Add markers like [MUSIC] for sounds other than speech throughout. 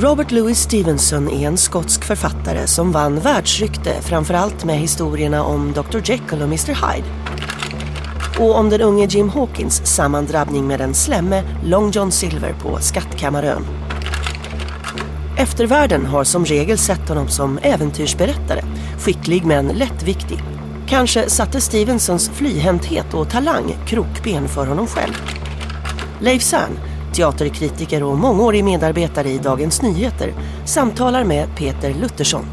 Robert Louis Stevenson är en skotsk författare som vann världsrykte framförallt med historierna om Dr Jekyll och Mr Hyde. Och om den unge Jim Hawkins sammandrabbning med den slemme Long John Silver på Skattkammarön. Eftervärlden har som regel sett honom som äventyrsberättare, skicklig men lättviktig. Kanske satte Stevensons flyhänthet och talang krokben för honom själv. Leif Zahn teaterkritiker och mångårig medarbetare i Dagens Nyheter, samtalar med Peter Luttersson.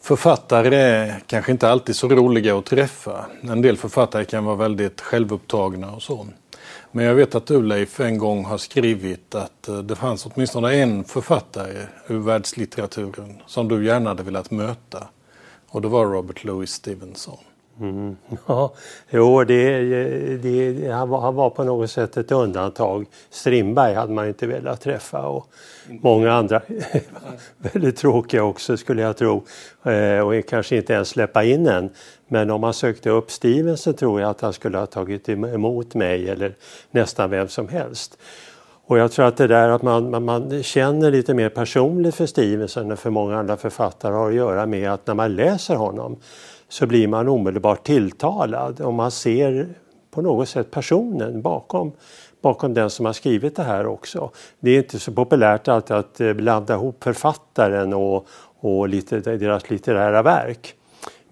Författare är kanske inte alltid så roliga att träffa. En del författare kan vara väldigt självupptagna och så. Men jag vet att du Leif en gång har skrivit att eh, det fanns åtminstone en författare ur världslitteraturen som du gärna hade velat möta. Och det var Robert Louis Stevenson. Mm. [LAUGHS] Ja, jo, det, det, han, var, han var på något sätt ett undantag. Strindberg hade man inte velat träffa och många andra [LAUGHS] väldigt tråkiga också skulle jag tro. Eh, och kanske inte ens släppa in en. Men om man sökte upp Stevenson tror jag att han skulle ha tagit emot mig eller nästan vem som helst. Och jag tror att det där att man, man, man, känner lite mer personligt för Stevenson än för många andra författare har att göra med att när man läser honom så blir man omedelbart tilltalad och man ser på något sätt personen bakom, bakom den som har skrivit det här också. Det är inte så populärt alltid att eh, blanda ihop författaren och, och lite, deras litterära verk.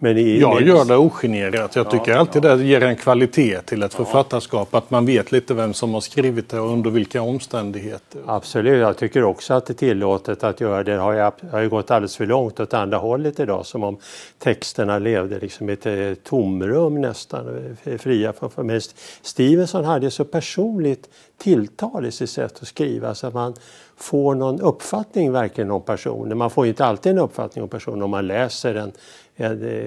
Men jag gör det ogenerat. Jag tycker ja, alltid ja. det ger en kvalitet till ett ja. författarskap. Att man vet lite vem som har skrivit det och under vilka omständigheter. Absolut, jag tycker också att det är tillåtet att göra det. Det har ju, har ju gått alldeles för långt åt andra hållet idag. Som om texterna levde liksom i ett eh, tomrum nästan, eh, fria från Men Stevenson hade så personligt tilltal i sitt sätt att skriva så att man får någon uppfattning verkligen om personen. Man får inte alltid en uppfattning om personen om man läser en,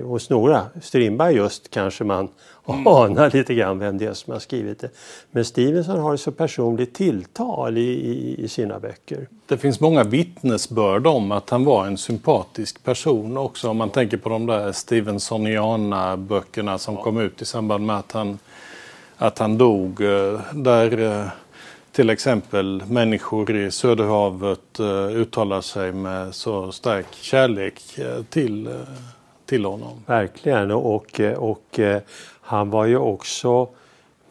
hos några, Strindberg just kanske man [LAUGHS] mm. anar lite grann vem det är som har skrivit det. Men Stevenson har så personligt tilltal i, i, i sina böcker. Det finns många vittnesbörd om att han var en sympatisk person också om man tänker på de där Stevensoniana böckerna som kom ut i samband med att han, att han dog. Eh, där eh, till exempel människor i Söderhavet uh, uttalar sig med så stark kärlek till, till honom. Verkligen och, och han var ju också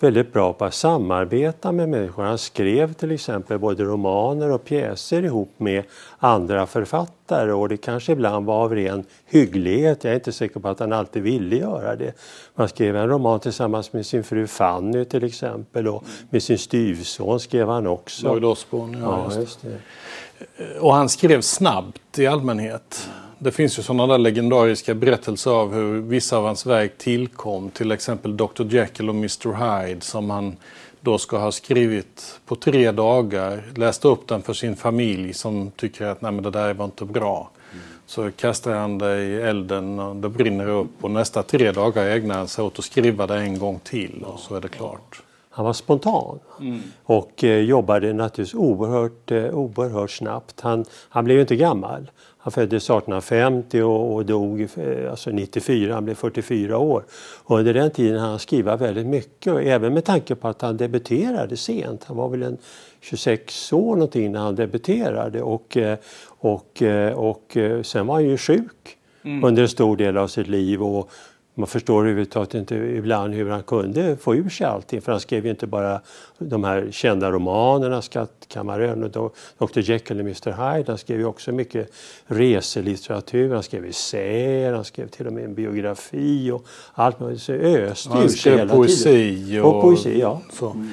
väldigt bra på att samarbeta med människor. Han skrev till exempel både romaner och pjäser ihop med andra författare och det kanske ibland var av ren hygglighet. Jag är inte säker på att han alltid ville göra det. Han skrev en roman tillsammans med sin fru Fanny till exempel och med sin styvson skrev han också. Lloyd Osbourne, ja, ja just det. Och han skrev snabbt i allmänhet. Det finns ju sådana där legendariska berättelser av hur vissa av hans verk tillkom. Till exempel Dr Jekyll och Mr Hyde som han då ska ha skrivit på tre dagar. Läste upp den för sin familj som tycker att Nej, men det där var inte bra. Mm. Så kastar han det i elden och det brinner upp och nästa tre dagar ägnar han sig åt att skriva det en gång till och så är det klart. Han var spontan mm. och eh, jobbade naturligtvis oerhört, eh, oerhört snabbt. Han, han blev inte gammal. Han föddes 1850 och, och dog eh, alltså 94, han blev 44 år. Och under den tiden han skriva väldigt mycket, även med tanke på att han debuterade sent. Han var väl en 26 år någonting när han debuterade och, eh, och, eh, och, och sen var han ju sjuk mm. under en stor del av sitt liv. Och, man förstår överhuvudtaget inte ibland hur han kunde få ur sig allting. För han skrev ju inte bara de här kända romanerna, Skattkammaren och Dr Jekyll och Mr Hyde. Han skrev ju också mycket reselitteratur. Han skrev essäer, han skrev till och med en biografi och allt möjligt. Så öste ur sig hela poesi tiden. Och, och poesi. Ja. Så.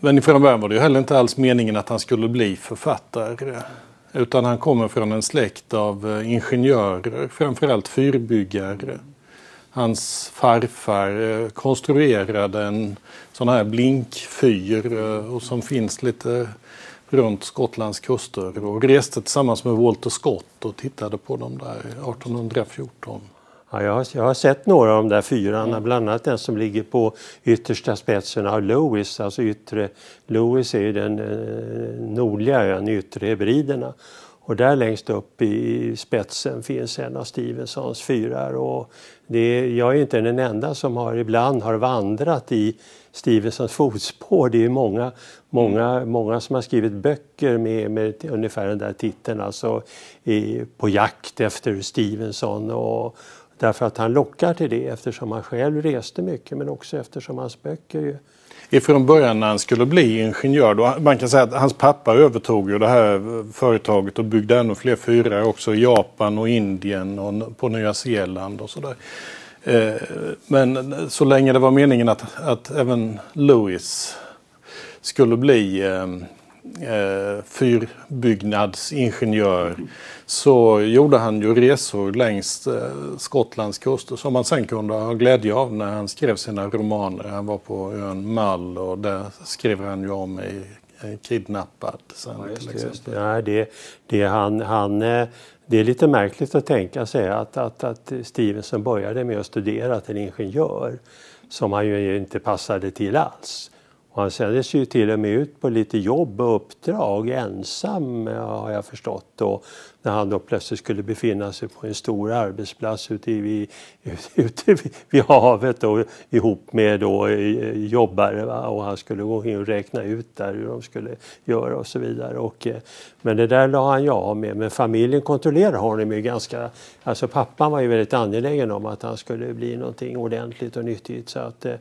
Men från början var det ju heller inte alls meningen att han skulle bli författare. Utan han kommer från en släkt av eh, ingenjörer, framförallt fyrbyggare. Hans farfar eh, konstruerade en sån här blinkfyr eh, och som finns lite runt Skottlands kuster och reste tillsammans med Walter Scott och tittade på dem där 1814. Ja, jag, har, jag har sett några av de där fyrarna, mm. bland annat den som ligger på yttersta spetsen av Lewis. Alltså yttre, Lewis är ju den eh, nordliga ön, yttre Hebriderna. Och där längst upp i spetsen finns en av Stevensons fyrar. Och är, jag är inte den enda som har, ibland har vandrat i Stevensons fotspår. Det är många, många, många som har skrivit böcker med, med ungefär den där titeln, alltså i, på jakt efter Stevenson. Och, därför att han lockar till det eftersom han själv reste mycket men också eftersom hans böcker ju ifrån början när han skulle bli ingenjör. Då, man kan säga att hans pappa övertog ju det här företaget och byggde ännu fler fyrar också i Japan och Indien och på Nya Zeeland och sådär. Eh, men så länge det var meningen att, att även Lewis skulle bli eh, eh, eh, fyrbyggnadsingenjör så gjorde han ju resor längs eh, Skottlands kuster som man sen kunde ha glädje av när han skrev sina romaner. Han var på ön Mull och där skrev han ju om i Kidnappad. Sen, ja, just det, just det. Ja, det, det, han, han, eh, det är lite märkligt att tänka sig att, att, att Stevenson började med att studera till ingenjör som han ju inte passade till alls. Och han sändes ju till och med ut på lite jobb och uppdrag ensam har jag förstått. Och när han då plötsligt skulle befinna sig på en stor arbetsplats ute vid, ute vid havet då, ihop med då eh, jobbare. Va? Och han skulle gå in och räkna ut där hur de skulle göra och så vidare. Och, eh, men det där la han ju av med. Men familjen kontrollerade honom ju ganska... Alltså pappan var ju väldigt angelägen om att han skulle bli någonting ordentligt och nyttigt. Så att, eh,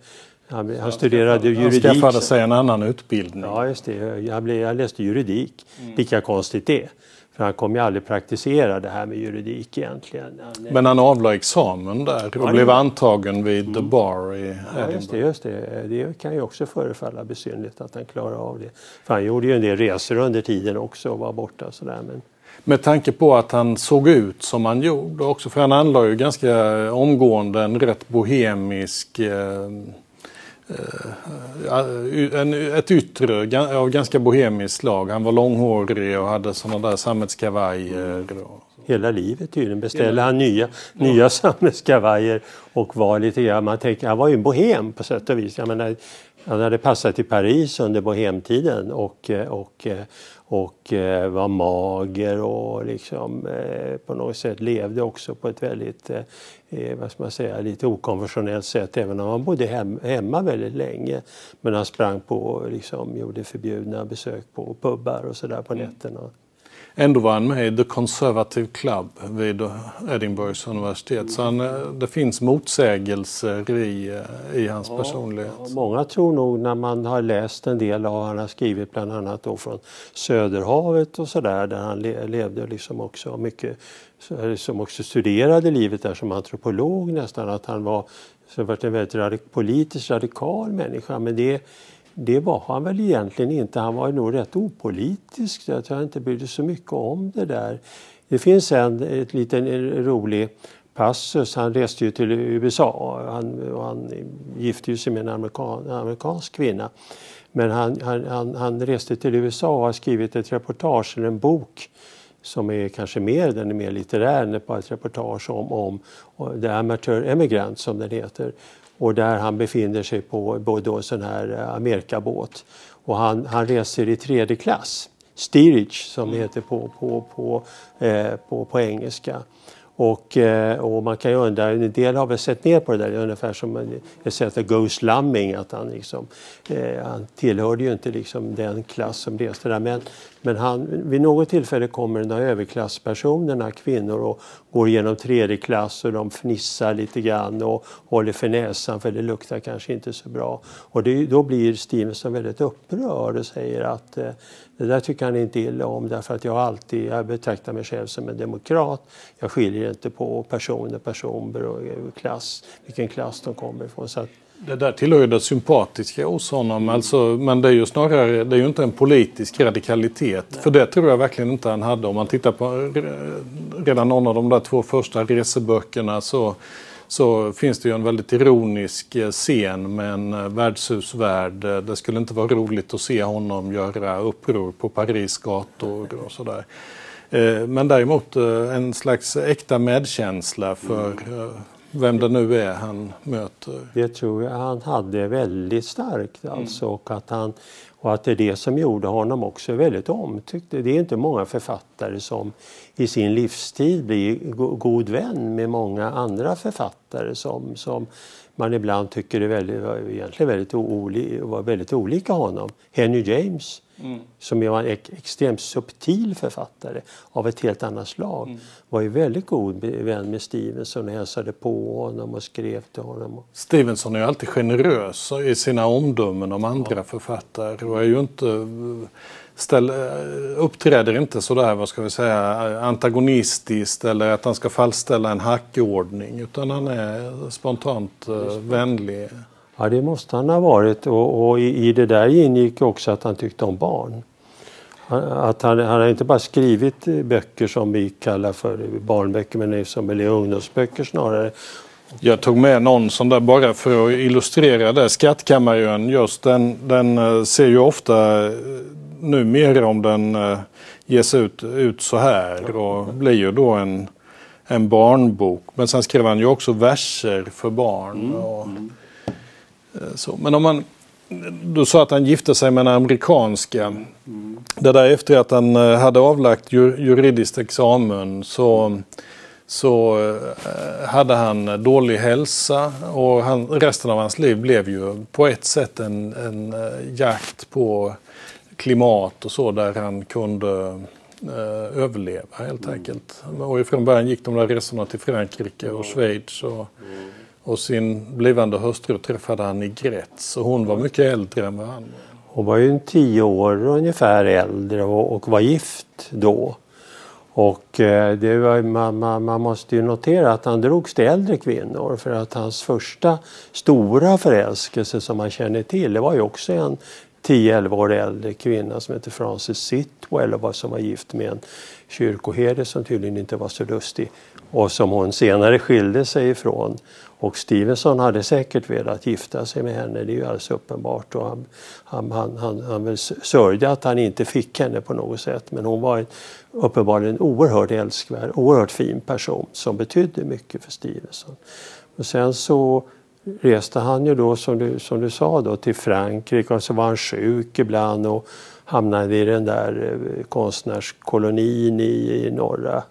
han, han studerade juridik. Han skaffade sig en annan utbildning. Ja, just det. Jag, blev, jag läste juridik. Mm. Lika konstigt det. För han kom ju aldrig praktisera det här med juridik egentligen. Han, Men han avlade examen där och blev antagen vid mm. The Bar i ja, just det, just det. Det kan ju också förefalla besynligt att han klarar av det. För han gjorde ju en del resor under tiden också och var borta sådär. Men... Med tanke på att han såg ut som han gjorde också, för han anlade ju ganska omgående en rätt bohemisk eh, Eh, en, ett yttre av ganska bohemiskt slag. Han var långhårig och hade sådana där sammetskavajer. Hela livet tydligen beställde han nya, ja. nya [LAUGHS] sammetskavajer och var lite grann, man tänker, han var ju en bohem på sätt och vis. Jag menar, han hade passat i Paris under bohemtiden och, och, och eh, var mager och liksom eh, på något sätt levde också på ett väldigt, eh, vad ska man säga, lite okonventionellt sätt även om han bodde hem, hemma väldigt länge. Men han sprang på, liksom, gjorde förbjudna besök på pubbar och sådär på mm. nätterna. Ändå var han med i The Conservative Club vid Edinburghs universitet. Så han, eh, det finns motsägelser i, eh, i hans ja, personlighet. Många tror nog när man har läst en del av han har skrivit bland annat då från Söderhavet och sådär där han le, levde liksom också mycket som också studerade livet där som antropolog nästan att han var så varit en väldigt radik, politiskt radikal människa men det det var han väl egentligen inte. Han var nog rätt opolitisk. Jag tror han inte brydde så mycket om det där. Det finns en ett liten rolig passus. Han reste ju till USA. Han, han gifte sig med en amerikan, amerikansk kvinna. Men han, han, han reste till USA och har skrivit ett reportage, eller en bok som är kanske mer, den är mer litterär än bara ett reportage om, om The Amateur Emigrant som den heter och där han befinner sig på både en sån här eh, Amerikabåt och han, han reser i tredje klass, steerage som det heter på, på, på, eh, på, på engelska. Och, eh, och, man kan ju undra, en del har väl sett ner på det där, ungefär som ett sätt att go slumming, att han, liksom, eh, han tillhörde ju inte liksom den klass som reste där. Men, men han, vid något tillfälle kommer de här överklasspersonerna, kvinnor, och går igenom tredje klass och de fnissar lite grann och håller för näsan för det luktar kanske inte så bra. Och det, då blir Stevenson väldigt upprörd och säger att eh, det där tycker han inte illa om därför att jag alltid, jag betraktar mig själv som en demokrat. Jag skiljer inte på person personer och eh, klass, vilken klass de kommer ifrån. Så att, det där tillhör ju det sympatiska hos honom. Alltså, men det är ju snarare, det är ju inte en politisk radikalitet. Nej. För det tror jag verkligen inte han hade. Om man tittar på redan någon av de där två första reseböckerna så, så finns det ju en väldigt ironisk eh, scen med en eh, värdshusvärd. Det skulle inte vara roligt att se honom göra uppror på Paris gator och sådär. Eh, men däremot eh, en slags äkta medkänsla för eh, vem det nu är han möter. Det tror jag han hade väldigt starkt alltså. Och att han och att det är det som gjorde honom också väldigt omtyckt. Det är inte många författare som i sin livstid blir god vän med många andra författare som, som man ibland tycker är väldigt, egentligen väldigt, oli, var väldigt olika honom. Henry James mm. som var en extremt subtil författare av ett helt annat slag mm. var ju väldigt god vän med Stevenson och hälsade på honom och skrev till honom. Stevenson är ju alltid generös i sina omdömen om andra ja. författare och är ju inte ställ, uppträder inte sådär, vad ska vi säga, antagonistiskt eller att han ska fallställa en hackordning utan han är spontant uh, vänlig. Ja, det måste han ha varit och, och i, i, det där ingick också att han tyckte om barn. Att han, han har inte bara skrivit böcker som vi kallar för barnböcker men som är ungdomsböcker snarare. Jag tog med någon sån där bara för att illustrera det. Skattkammarön just den, den eh, ser ju ofta numera om den uh, ges ut, ut så här och blir ju då en, en barnbok. Men sen skrev han ju också verser för barn. Mm. Och, uh, Eh, så. Men om man, du sa att han gifte sig med en amerikanska. Mm. Det där efter att han eh, hade avlagt juridisk juridiskt examen så så eh, hade han dålig hälsa och han, resten av hans liv blev ju på ett sätt en, en jakt på klimat och så där han kunde eh, överleva helt mm. enkelt. Och från början gick de där resorna till Frankrike och Schweiz. Och, mm och sin blivande hustru träffade han i Grätz och hon var mycket äldre än vad han var. Hon var ju en tio år ungefär äldre och, och var gift då. Och eh, det var, man, man, man, måste ju notera att han drogs till äldre kvinnor för att hans första stora förälskelse som man känner till det var ju också en 10-11 år äldre kvinna som heter Frances Sitwell och som var gift med en kyrkoherde som tydligen inte var så lustig och som hon senare skilde sig ifrån. Och Stevenson hade säkert velat gifta sig med henne, det är ju alldeles uppenbart. Och han, han, han, han, han sörjde att han inte fick henne på något sätt men hon var uppenbarligen en oerhört älskvärd, oerhört fin person som betydde mycket för Stevenson. Och sen så reste han ju då som du, som du sa då till Frankrike och så var han sjuk ibland och hamnade i den där eh, konstnärskolonin i, i norra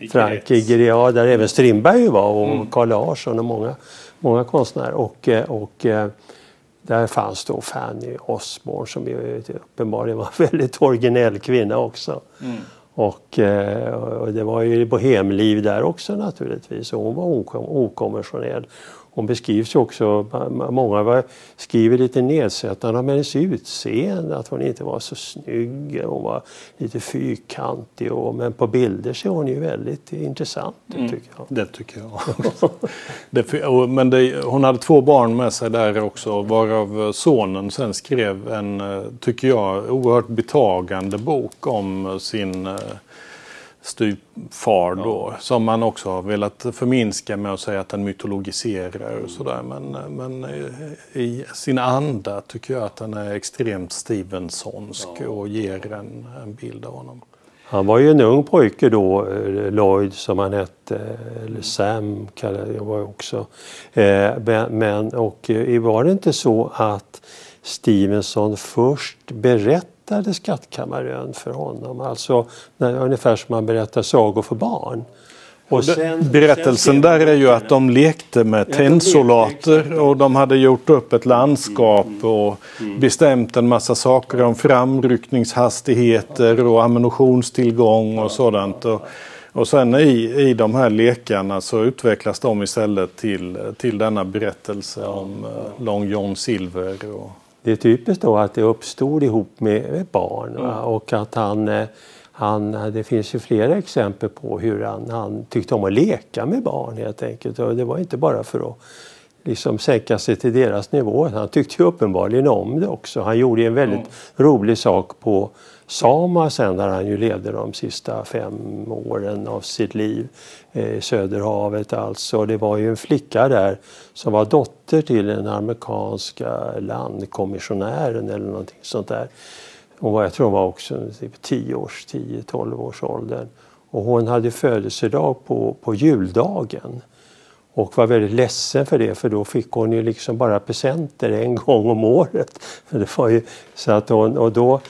i Frankrike. Ja, där även Strindberg var och mm. Carl Larsson och många, många konstnärer. Och, eh, och eh, där fanns då Fanny Osborne som ju uppenbarligen var en väldigt originell kvinna också. Mm. Och, och, det var ju bohemliv där också naturligtvis. Och hon var okonventionell. Hon beskrivs också, många skriver lite nedsättande om hennes utseende, att hon inte var så snygg, hon var lite fyrkantig. Och, men på bilder ser hon ju väldigt intressant ut mm, tycker jag. Det tycker jag. [LAUGHS] det, men det, hon hade två barn med sig där också varav sonen sen skrev en, tycker jag, oerhört betagande bok om sin styvfar då. Ja. Som man också har velat förminska med att säga att den mytologiserar och sådär. Men, men i sin anda tycker jag att den är extremt Stevensonsk ja. och ger en, en bild av honom. Han var ju en ung pojke då, eh, Lloyd som han hette, eller Sam kallade jag var också. Eh, men, och eh, var det inte så att Stevenson först berättade berättade Skattkammarön för honom. Alltså när, ungefär som man berättar sagor för barn. Och sen, Berättelsen sen där är ju att de lekte med tennsoldater och de hade gjort upp ett landskap mm, mm, och mm. bestämt en massa saker om framryckningshastigheter och ammunitionstillgång och sådant. Och, och sen i, i de här lekarna så utvecklas de istället till, till denna berättelse om uh, Long John Silver. Och, det är typiskt då att det uppstod ihop med barn mm. och att han, eh, han, det finns ju flera exempel på hur han, han tyckte om att leka med barn helt enkelt. Och det var inte bara för att liksom sänka sig till deras nivå. Han tyckte ju uppenbarligen om det också. Han gjorde en väldigt mm. rolig sak på Sama sen där han ju levde de sista fem åren av sitt liv. Eh, Söderhavet alltså. Det var ju en flicka där som var dotter till den amerikanska landkommissionären eller någonting sånt där. och jag tror hon var också 10 typ års, 10-12 års åldern. Och hon hade födelsedag på, på juldagen och var väldigt ledsen för det för då fick hon ju liksom bara presenter en gång om året. Det var ju, så att hon, och då,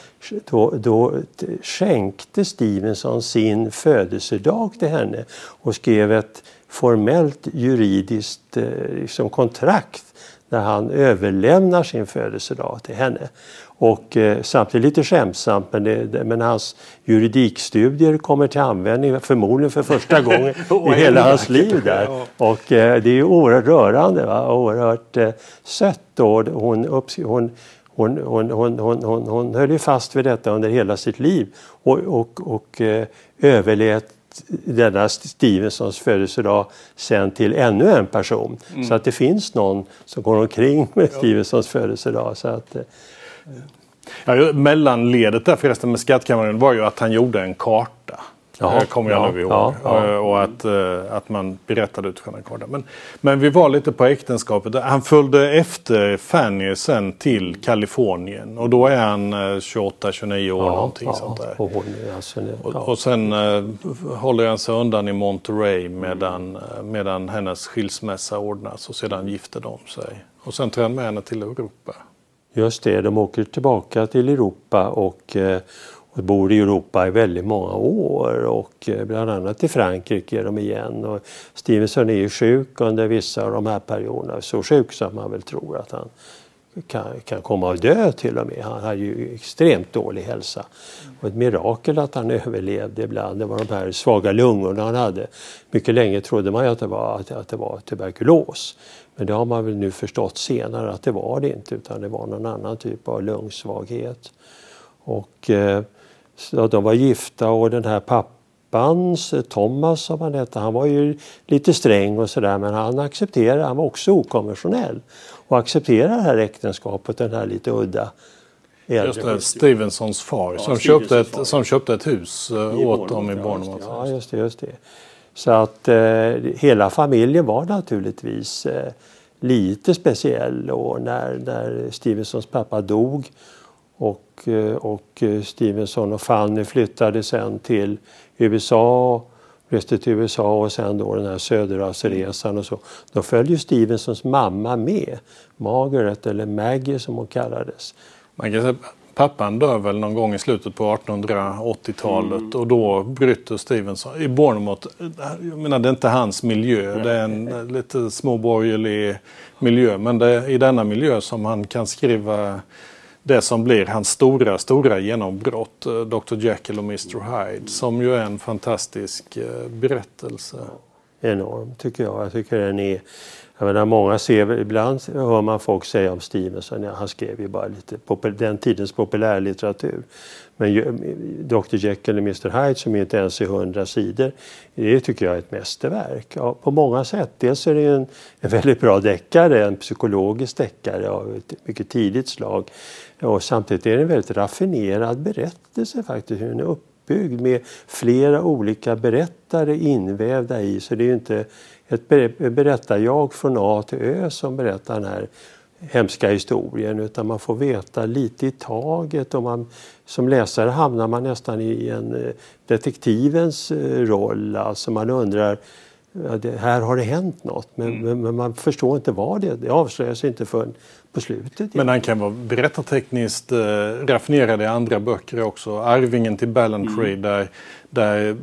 då, då skänkte Stevenson sin födelsedag till henne och skrev ett formellt juridiskt eh, liksom, kontrakt när han överlämnar sin födelsedag till henne. Och eh, samtidigt lite skämtsamt, men, det, men hans juridikstudier kommer till användning förmodligen för första [LAUGHS] gången i hela hans liv där. Och eh, det är ju oerhört rörande, va? oerhört eh, sött. Och hon, upps, hon, hon, hon, hon, hon, hon, hon höll ju fast vid detta under hela sitt liv och, och, och eh, överlät denna Stevensons födelsedag sen till ännu en person. Mm. Så att det finns någon som går omkring med. Stevensons födelsedag. Så att, eh, Ja, mellanledet där förresten med skattkammaren var ju att han gjorde en karta. Ja, kommer jag ja, nu ihåg. Ja, ja. Eh, och att, uh, att man berättade utifrån en karta. Men, men vi var lite på äktenskapet. Han följde efter Fanny sen till Kalifornien. Och då är han uh, 28-29 år någonting sånt där. Och, hon, alltså, och, och sen uh, håller han sig undan i Monterey medan, mm. medan hennes skilsmässa ordnas. Och sedan gifter de sig. Och sen tar han med henne till Europa. Just det, de åker tillbaka till Europa och, eh, och bor i Europa i väldigt många år och eh, bland annat i Frankrike är de igen. Och Stevenson är ju sjuk under vissa av de här perioderna, så sjuk så att man väl tror att han kan, kan komma att dö till och med. Han hade ju extremt dålig hälsa. Och ett mirakel att han [LAUGHS] överlevde ibland. Det var de här svaga lungorna han hade. Mycket länge trodde man ju att det var, att, att det var tuberkulos. Men det har man väl nu förstått senare att det var det inte utan det var någon annan typ av lungsvaghet. Och, eh, så de var gifta och den här pappans, eh, Thomas som han hette, han var ju lite sträng och sådär men han accepterade, han var också okonventionell och accepterade det här äktenskapet, den här lite udda Just det, Stevensons far ja, som, köpte ett, som köpte ett hus uh, åt dem i Bournemouth. Ja, just det, just det. Så att eh, hela familjen var naturligtvis eh, lite speciell och när, när Stevensons pappa dog och, eh, och Stevenson och Fanny flyttade sen till USA reste till USA och sen då den här söderhavsresan och så. Då följde Stevensons mamma med, Margaret eller Maggie som hon kallades. Man kan säga, pappan dör väl någon gång i slutet på 1880-talet mm. och då bryter Stevenson i Bournemouth. Jag menar det är inte hans miljö, Nej. det är en lite småborgerlig miljö men det är i denna miljö som han kan skriva det som blir hans stora, stora genombrott, eh, Dr Jekyll och Mr Hyde, som ju är en fantastisk eh, berättelse. Enorm tycker jag. Jag tycker den är jag menar, många ser, ibland hör man folk säga om Stevenson, ja, han skrev ju bara lite popul, den tidens populärlitteratur. Men Dr Jekyll och Mr Hyde som inte ens är hundra sidor, det tycker jag är ett mästerverk. Ja, på många sätt. Dels är det en, en väldigt bra deckare, en psykologisk deckare av ett mycket tidigt slag. Och samtidigt är det en väldigt raffinerad berättelse faktiskt, hur den är uppbyggd med flera olika berättare invävda i. Så det är inte ett berättarjag från A till Ö som berättar den här hemska historien utan man får veta lite i taget och man, som läsare hamnar man nästan i en eh, detektivens eh, roll. Alltså man undrar, det, här har det hänt något men, mm. men, man förstår inte vad det är. Det avslöjas inte förrän på slutet. Men han kan vara berättartekniskt eh, raffinerad i andra böcker också. Arvingen till Ballantree mm. där där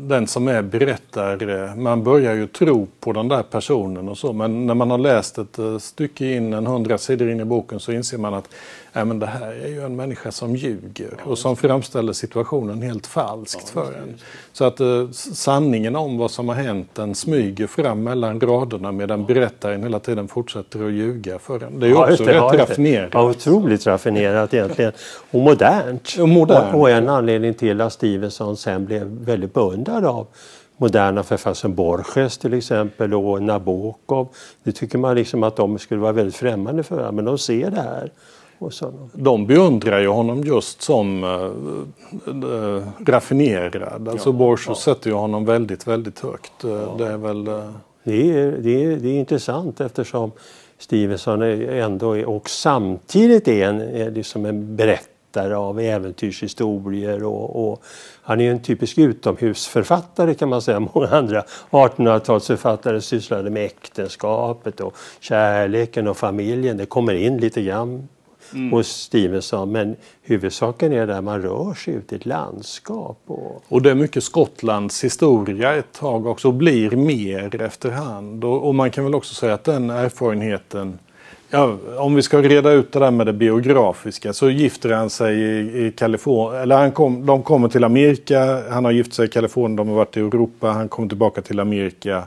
den som är berättare, man börjar ju tro på den där personen och så men när man har läst ett eh, stycke in, en hundra sidor in i boken så inser man att äh, men det här är ju en människa som ljuger och som framställer situationen helt falskt för en. Så att uh, sanningen om vad som har hänt den smyger fram mellan raderna medan berättaren hela tiden fortsätter att ljuga för en. Det är ju ja, också det, rätt ja, raffinerat. Ja, otroligt raffinerat egentligen och modernt. Och, modernt. och en anledning till att Stevenson sen blev väldigt beundrad av moderna författare som Borges till exempel och Nabokov. Det tycker man liksom att de skulle vara väldigt främmande för men de ser det här. De beundrar ju honom just som äh, raffinerad. Alltså ja, Borges ja. sätter ju honom väldigt, väldigt högt. Ja. Det är väl... Äh... Det är, det, är, det är intressant eftersom Stevenson är ändå är, och samtidigt är en, är liksom en berättare berättare av äventyrshistorier och, och han är en typisk utomhusförfattare kan man säga. [LAUGHS] Många andra 1800-talsförfattare sysslade med äktenskapet och kärleken och familjen. Det kommer in lite grann mm. hos Stevenson men huvudsaken är där man rör sig ut i ett landskap. Och... och det är mycket Skottlands historia ett tag också och blir mer efterhand. Och, och man kan väl också säga att den erfarenheten Ja, om vi ska reda ut det där med det biografiska så gifter han sig i, i Kalifornien. Eller han kom, de kommer till Amerika, han har gift sig i Kalifornien, de har varit i Europa, han kommer tillbaka till Amerika.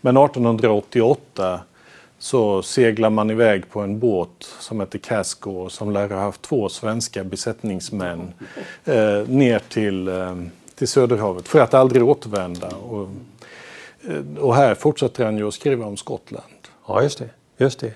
Men 1888 så seglar man iväg på en båt som heter Casco som lär ha haft två svenska besättningsmän eh, ner till, eh, till Söderhavet för att aldrig återvända. Och, eh, och här fortsätter han ju att skriva om Skottland. Ja, just det. Just det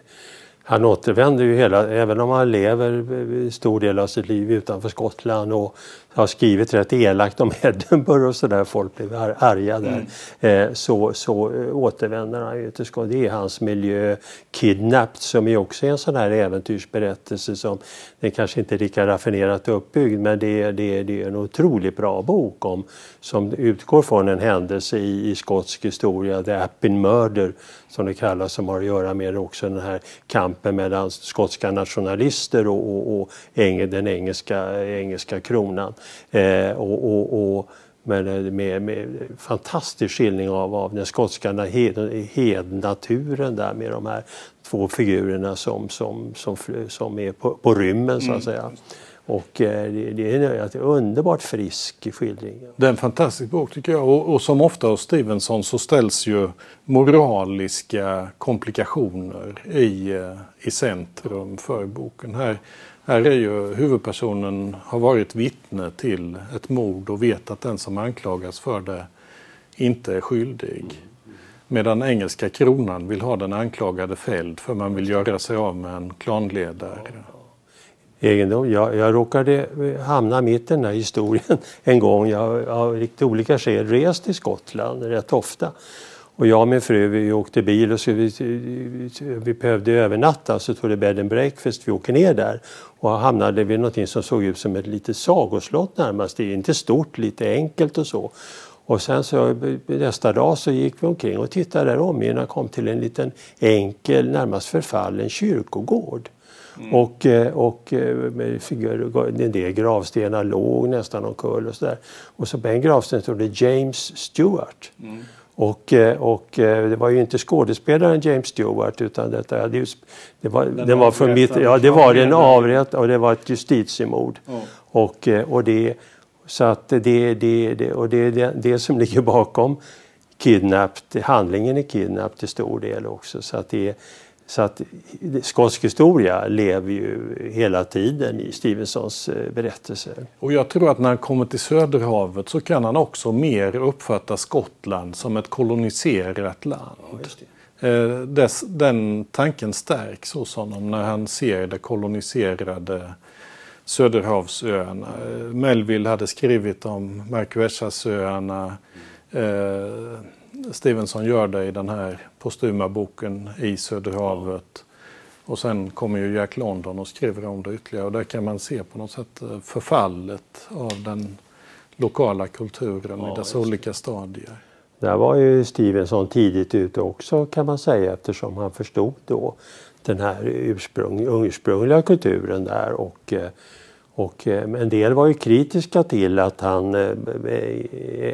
han återvänder ju hela, även om han lever stor del av sitt liv utanför Skottland och har skrivit rätt elakt om [LAUGHS] Edinburgh och sådär, folk blev arga där. Mm. Eh, så, så eh, återvänder han ju till Skottland. Det är hans miljö. Kidnapped som är också en sån här äventyrsberättelse som den kanske inte är lika raffinerat uppbyggd men det är, det är, det är en otroligt bra bok om, som utgår från en händelse i, i skotsk historia, The Appin Murder som det kallas, som har att göra med också den här kampen mellan skotska nationalister och, och, och den engelska, engelska kronan. Eh, och, och, och men med, med fantastisk skildring av, av den skotska hednaturen där med de här två figurerna som, som, som, som är på, på rymmen så att mm. säga. Och eh, det, är en underbart frisk skildring. Det är en fantastisk bok tycker jag. Och, och, som ofta hos Stevenson så ställs ju moraliska komplikationer i, eh, i centrum för boken. Här, här är ju huvudpersonen har varit vittne till ett mord och vet att den som anklagas för det inte är skyldig. Medan engelska kronan vill ha den anklagade fälld för man vill göra sig av med en klanledare egendom. Jag, jag råkade hamna mitt i den här historien [LAUGHS] en gång. Jag har av riktigt olika skäl rest till Skottland rätt ofta. Och jag och min fru vi åkte bil och så vi, vi behövde övernatta så tog det bed and breakfast. Vi åker ner där och hamnade vid något som såg ut som ett litet sagoslott närmast. Det är inte stort, lite enkelt och så. Och sen så nästa dag så gick vi omkring och tittade där omgivna kom till en liten enkel, närmast förfallen kyrkogård. Mm. Och, eh, och eh, en del gravstenar låg nästan omkull och sådär. Och så på en gravsten stod det James Stewart. Mm. Och, eh, och det var ju inte skådespelaren James Stewart utan detta, det, det var, den, den var från mitt, ja det var en avrätt och det var ett justitiemord. Oh. Och, och det, så att det, det, det, och det är det, det som ligger bakom kidnapped, handlingen i Kidnapped till stor del också. Så att det, så att skotsk historia lever ju hela tiden i Stevensons eh, berättelser. Och jag tror att när han kommer till Söderhavet så kan han också mer uppfatta Skottland som ett koloniserat land. Ja, eh, Des, den tanken stärks hos honom när han ser det koloniserade Söderhavsöarna. Eh, Melville hade skrivit om Marquesasöarna. Mm. Stevenson gör det i den här postuma boken I Söderhavet. Och sen kommer ju Jack London och skriver om det ytterligare och där kan man se på något sätt eh, förfallet av den lokala kulturen ja, i dess olika stadier. Där var ju Stevenson tidigt ute också kan man säga eftersom han förstod då den här ursprung, ursprungliga kulturen där och eh, och eh, en del var ju kritiska till att han eh,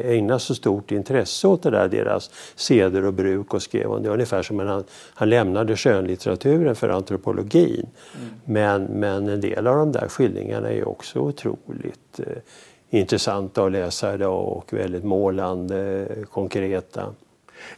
ägnade så stort intresse åt det där, deras seder och bruk och skrev om det. Ungefär som han, han lämnade skönlitteraturen för antropologin. Mm. Men, men en del av de där skildringarna är också otroligt eh, intressanta att läsa idag och väldigt målande, konkreta.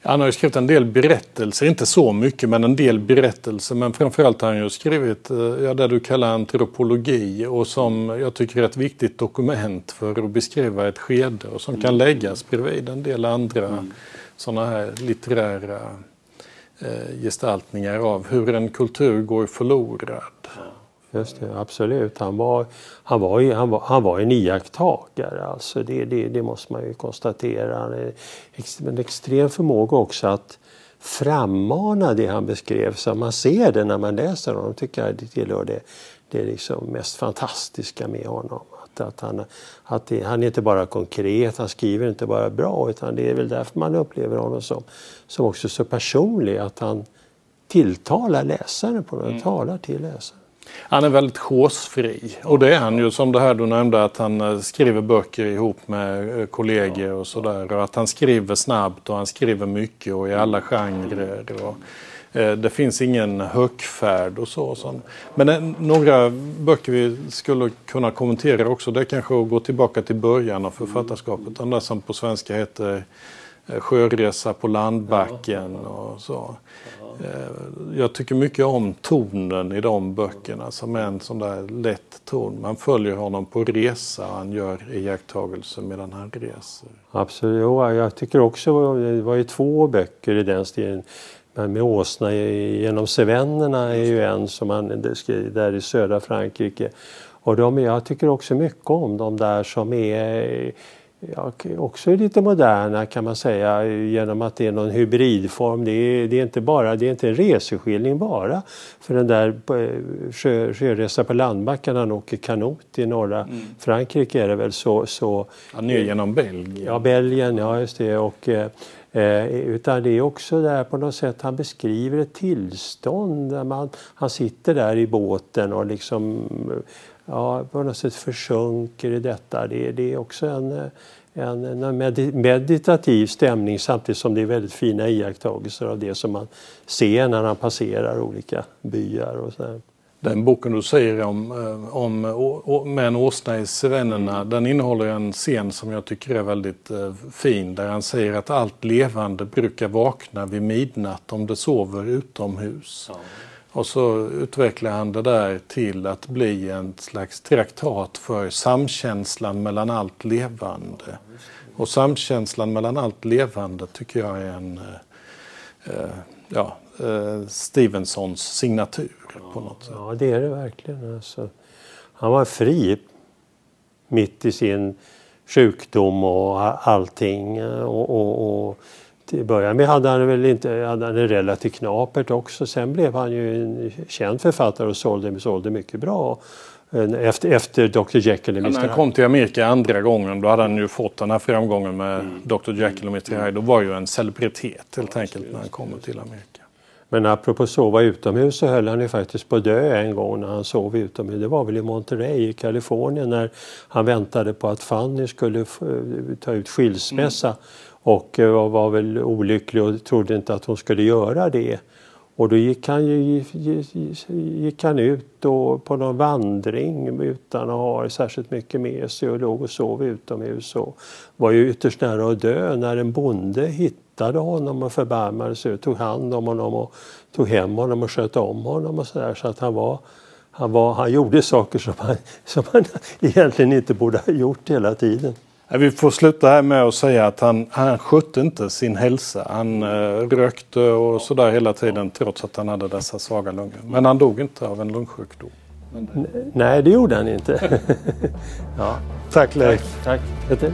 Han har ju skrivit en del berättelser, inte så mycket men en del berättelser. Men framförallt har han ju skrivit eh, ja, det du kallar antropologi och som jag tycker är ett viktigt dokument för att beskriva ett skede och som kan läggas bredvid en del andra mm. sådana här litterära eh, gestaltningar av hur en kultur går förlorad. Just det, absolut. Han var, han var, han var, han var en iakttagare, alltså det, det, det måste man ju konstatera. Han är en extrem förmåga också att frammana det han beskrev så man ser det när man läser honom. tycker jag det tillhör det, det liksom mest fantastiska med honom. Att, att, han, att det, han är inte bara konkret, han skriver inte bara bra utan det är väl därför man upplever honom som, som också så personlig. Att han tilltalar läsaren på något mm. talar till läsaren. Han är väldigt chosefri och det är han ju som det här du nämnde att han eh, skriver böcker ihop med eh, kollegor och sådär och att han skriver snabbt och han skriver mycket och i alla genrer. Och, eh, det finns ingen högfärd och så. så. Men eh, några böcker vi skulle kunna kommentera också det är kanske att gå tillbaka till början av författarskapet. Den där som på svenska heter Sjöresa på landbacken och så. Eh, jag tycker mycket om tonen i de böckerna som är en sån där lätt ton. Man följer honom på resa och han gör iakttagelser medan han reser. Absolut, jo, jag tycker också det var ju två böcker i den stilen. Men med åsna genom Cevennerna är ju en som han skriver där i södra Frankrike. Och de, jag tycker också mycket om de där som är ja, också lite moderna kan man säga genom att det är någon hybridform. Det är, det är inte bara, det är inte en reseskildring bara. För den där eh, sjö, sjöresa på landbacken han åker kanot i norra mm. Frankrike är det väl så. så ja, ner genom Belgien. Ja, Belgien, ja just det. Och, eh, eh, utan det är också där på något sätt han beskriver ett tillstånd där man, han sitter där i båten och liksom ja, på något sätt försjunker i detta. Det, det är också en, en, en meditativ stämning samtidigt som det är väldigt fina iakttagelser av det som man ser när han passerar olika byar. Och så Den boken du säger om, eh, om med en åsna i Cevennerna, den innehåller en scen som jag tycker är väldigt eh, fin där han säger att allt levande brukar vakna vid midnatt om det sover utomhus. Ja. Och så utvecklar han det där till att bli en slags traktat för samkänslan mellan allt levande. Och samkänslan mellan allt levande tycker jag är en eh, eh ja, eh, Stevensons signatur på något sätt. Ja, det är det verkligen. Alltså, han var fri mitt i sin sjukdom och allting. Eh, och, och, och till början med hade han väl inte, hade han det relativt knapert också. Sen blev han ju en känd författare och sålde, sålde mycket bra. Efter, efter Dr Jekyll och Mr. Hyde. När han kom till Amerika andra gången då hade han ju fått den här framgången med mm. Dr Jekyll och Mr Hyde. Då var ju en celebritet helt enkelt när han kommer till Amerika. Men apropå sova utomhus så höll han ju faktiskt på att dö en gång när han sov utomhus. Det var väl i Monterey i Kalifornien när han väntade på att Fanny skulle ta ut skilsmässa. Mm och eh, var väl olycklig och trodde inte att hon skulle göra det. Och då gick han, ju, gick han ut då på någon vandring utan att ha särskilt mycket med sig och låg och sov utomhus och var ju ytterst nära att dö när en bonde hittade honom och förbarmade sig och tog hand om honom och tog hem honom och sköt om honom och sådär. Så att han var, han, var, han gjorde saker som han, som han [LAUGHS] egentligen inte borde ha gjort hela tiden. Vi får sluta här med att säga att han, han skötte inte sin hälsa. Han eh, rökte och sådär hela tiden trots att han hade dessa svaga lungor. Men han dog inte av en lungsjukdom. Nej, det gjorde han inte. [LAUGHS] ja. Tack Leif. Tack. Tack.